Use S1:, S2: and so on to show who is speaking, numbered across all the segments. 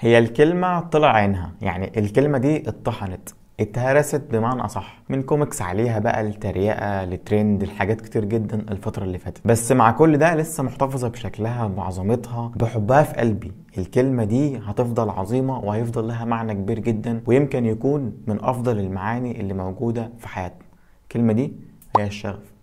S1: هي الكلمة طلع عينها. يعني الكلمة دي اتطحنت اتهرست بمعنى أصح. من كوميكس عليها بقى التريقه لترند الحاجات كتير جدا الفترة اللي فاتت. بس مع كل ده لسه محتفظة بشكلها بعظمتها بحبها في قلبي. الكلمة دي هتفضل عظيمة وهيفضل لها معنى كبير جدا ويمكن يكون من أفضل المعاني اللي موجودة في حياتنا. الكلمة دي هي الشغف.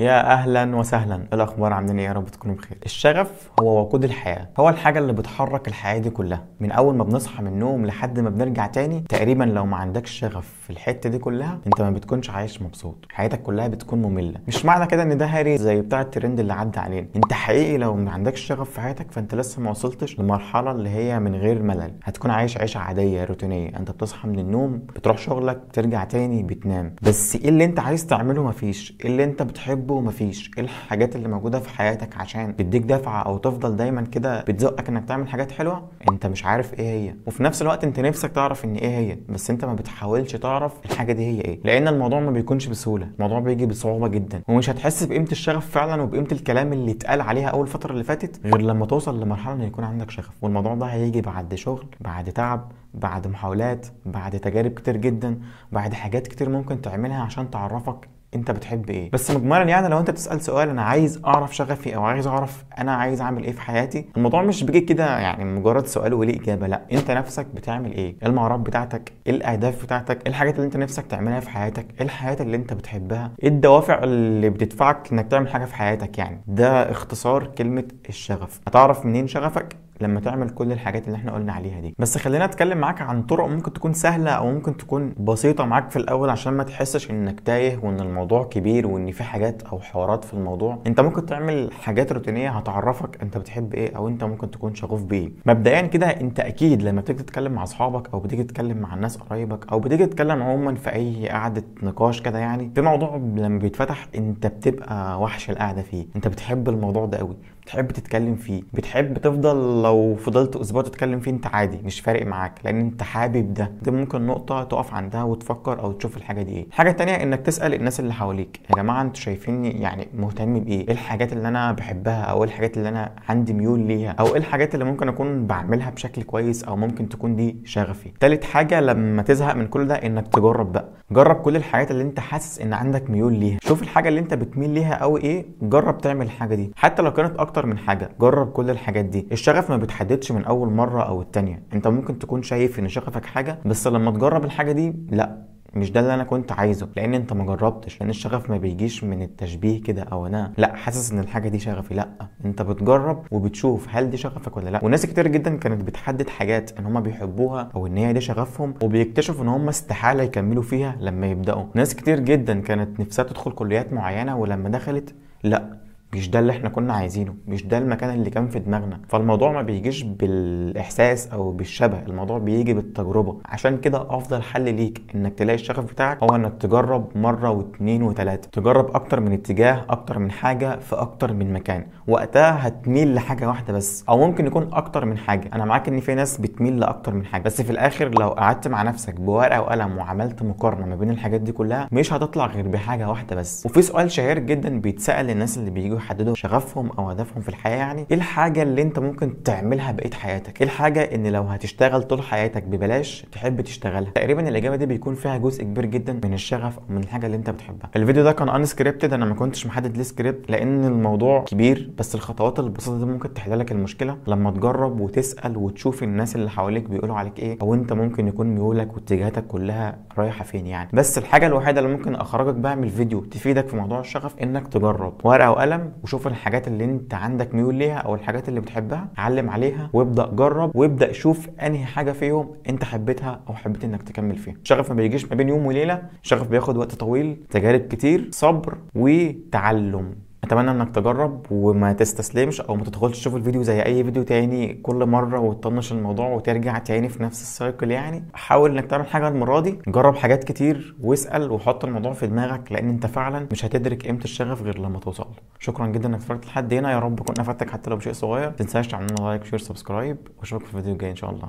S1: يا أهلا وسهلا. إيه الأخبار؟ عاملين إيه؟ يا رب تكونوا بخير. الشغف هو وقود الحياة. هو الحاجة اللي بتحرك الحياة دي كلها. من أول ما بنصحى من النوم لحد ما بنرجع تاني تقريبا لو ما عندكش شغف في الحتة دي كلها أنت ما بتكونش عايش مبسوط. حياتك كلها بتكون مملة. مش معنى كده إن ده هاري زي بتاع الترند اللي عدى علينا أنت حقيقي لو ما عندكش شغف في حياتك فأنت لسه ما وصلتش للمرحله اللي هي من غير ملل. هتكون عايش عيشة عادية روتينية. أنت بتصحى من النوم بتروح شغلك ترجع تاني بتنام. بس إيه اللي أنت عايز تعمله مفيش إيه اللي أنت بتحبه مفيش إيه الحاجات اللي موجودة في حياتك عشان تديك دفعة أو تفضل دايما كده بتزقك إنك تعمل حاجات حلوة؟ أنت مش عارف إيه هي. وفي نفس الوقت أنت نفسك تعرف إن إيه هي بس أنت ما بتحاولش تعرف الحاجة دي هي إيه. لأن الموضوع ما بيكونش بسهولة. الموضوع بيجي بصعوبة جدا. ومش هتحس بقيمة الشغف فعلا وبقيمة الكلام اللي اتقال عليها أول فترة اللي فاتت غير لما توصل لمرحلة إن يكون عندك شغف. والموضوع ده هيجي بعد شغل بعد تعب بعد محاولات بعد تجارب كتير جدا بعد حاجات كتير ممكن تعملها عشان تعرفك انت بتحب إيه. بس مجملا يعني لو انت بتسأل سؤال أنا عايز أعرف شغفي أو عايز أعرف أنا عايز أعمل إيه في حياتي الموضوع مش بيجي كده يعني مجرد سؤال وليه إجابة لا. انت نفسك بتعمل إيه؟ إيه المهارات بتاعتك؟ إيه الأهداف بتاعتك؟ إيه الحاجات اللي انت نفسك تعملها في حياتك؟ إيه الحياة اللي انت بتحبها؟ إيه الدوافع اللي بتدفعك إنك تعمل حاجة في حياتك يعني؟ ده اختصار كلمة الشغف. هتعرف منين شغفك؟ لما تعمل كل الحاجات اللي إحنا قلنا عليها دي. بس خلينا أتكلم معاك عن طرق ممكن تكون سهلة أو ممكن تكون بسيطة معاك في الأول عشان ما تحسش إنك تايه وإن الموضوع كبير وإن في حاجات أو حوارات في الموضوع. أنت ممكن تعمل حاجات روتينية هتعرفك أنت بتحب إيه أو أنت ممكن تكون شغوف بايه مبدئيا كده أنت أكيد لما بتيجي تتكلم مع أصحابك أو بتيجي تتكلم مع الناس قرايبك أو بتيجي تتكلم عموما في أي قعدة نقاش كده يعني في موضوع لما بيتفتح أنت بتبقى وحش القعدة فيه. أنت بتحب الموضوع ده قوي بتحب تتكلم فيه بتحب تفضل لو فضلت أسبوع تتكلم فيه أنت عادي مش فارق معاك لأن أنت حابب ده. دي ممكن نقطة تقف عندها وتفكر أو تشوف الحاجة دي إيه. الحاجة التانية إنك تسأل الناس اللي حواليك يا جماعة أنتوا شايفيني يعني مهتم بإيه؟ إيه الحاجات اللي أنا بحبها؟ أو إيه الحاجات اللي أنا عندي ميول ليها؟ أو إيه الحاجات اللي ممكن أكون بعملها بشكل كويس أو ممكن تكون دي شغفي؟ تالت حاجة لما تزهق من كل ده إنك تجرب بقى. جرب كل الحاجات اللي أنت حاسس إن عندك ميول ليها. شوف الحاجة اللي أنت بتميل ليها قوي إيه جرب تعمل الحاجة دي. حتى لو كانت أكتر من حاجة. جرب كل الحاجات دي. الشغف ما بتحددش من أول مرة أو التانية. أنت ممكن تكون شايف إن شغفك حاجة بس لما تجرب الحاجة دي لأ مش ده اللي أنا كنت عايزه. لأن أنت ما جربتش لأن الشغف ما بيجيش من التشبيه كده أو أنا لأ حاسس إن الحاجة دي شغفي. لأ أنت بتجرب وبتشوف هل دي شغفك ولا لأ. وناس كتير جدا كانت بتحدد حاجات إن هم بيحبوها أو إن هي دي شغفهم وبيكتشفوا إن هم استحالة يكملوا فيها لما يبدأوا. ناس كتير جدا كانت نفسها تدخل كليات معينة ولما دخلت لأ مش ده اللي إحنا كنا عايزينه مش ده المكان اللي كان في دماغنا. فالموضوع ما بيجيش بالإحساس أو بالشبه الموضوع بيجي بالتجربة. عشان كده أفضل حل ليك إنك تلاقي الشغف بتاعك هو إنك تجرب مرة واثنين وثلاثه تجرب أكتر من اتجاه أكتر من حاجة في أكتر من مكان. وقتها هتميل لحاجة واحدة بس أو ممكن يكون أكتر من حاجة. أنا معاك إن في ناس بتميل لأكتر من حاجة بس في الآخر لو قعدت مع نفسك بورقة وقلم وعملت مقارنة ما بين الحاجات دي كلها مش هتطلع غير بحاجة واحدة بس. وفي سؤال شهير جدا بيتسأل للناس اللي بييجوا يحددوا شغفهم أو هدفهم في الحياة يعني إيه الحاجة اللي أنت ممكن تعملها بقية حياتك؟ إيه الحاجة إن لو هتشتغل طول حياتك ببلاش تحب تشتغلها؟ تقريبا الإجابة دي بيكون فيها جزء كبير جدا من الشغف أو من الحاجة اللي أنت بتحبها. الفيديو ده كان unscripted أنا ما كنتش محدد ليه سكريبت لأن الموضوع كبير بس الخطوات البسيطة دي ممكن تحل لك المشكلة. لما تجرب وتسأل وتشوف الناس اللي حواليك بيقولوا عليك إيه أو أنت ممكن يكون ميولك واتجاهاتك كلها رايحة فين يعني. بس الحاجة الوحيدة اللي ممكن أخرجك بقى من الفيديو تفيدك في موضوع الشغف إنك تجرب ورقة وقلم وشوف الحاجات اللي انت عندك ميول ليها أو الحاجات اللي بتحبها علم عليها وابدأ جرب وابدأ شوف انهي حاجة فيهم انت حبيتها أو حبيت انك تكمل فيها. الشغف ما بيجيش ما بين يوم وليلة الشغف بياخد وقت طويل تجارب كتير صبر وتعلم. أتمنى إنك تجرب وما تستسلمش أو ما تدخلش تشوف الفيديو زي أي فيديو تاني كل مرة وتطنش الموضوع وترجع تاني في نفس السايكل يعني. حاول إنك تعمل حاجة المرة دي. جرب حاجات كتير واسأل وحط الموضوع في دماغك لأن أنت فعلا مش هتدرك قيمة الشغف غير لما توصل. شكرا جدا إنك اتفرجت لحد هنا. يا رب اكون افدتك حتى لو بشيء صغير. ما تنساش تعمل لنا like share subscribe وأشوفك في الفيديو الجاي إن شاء الله.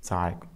S1: سلام عليكم.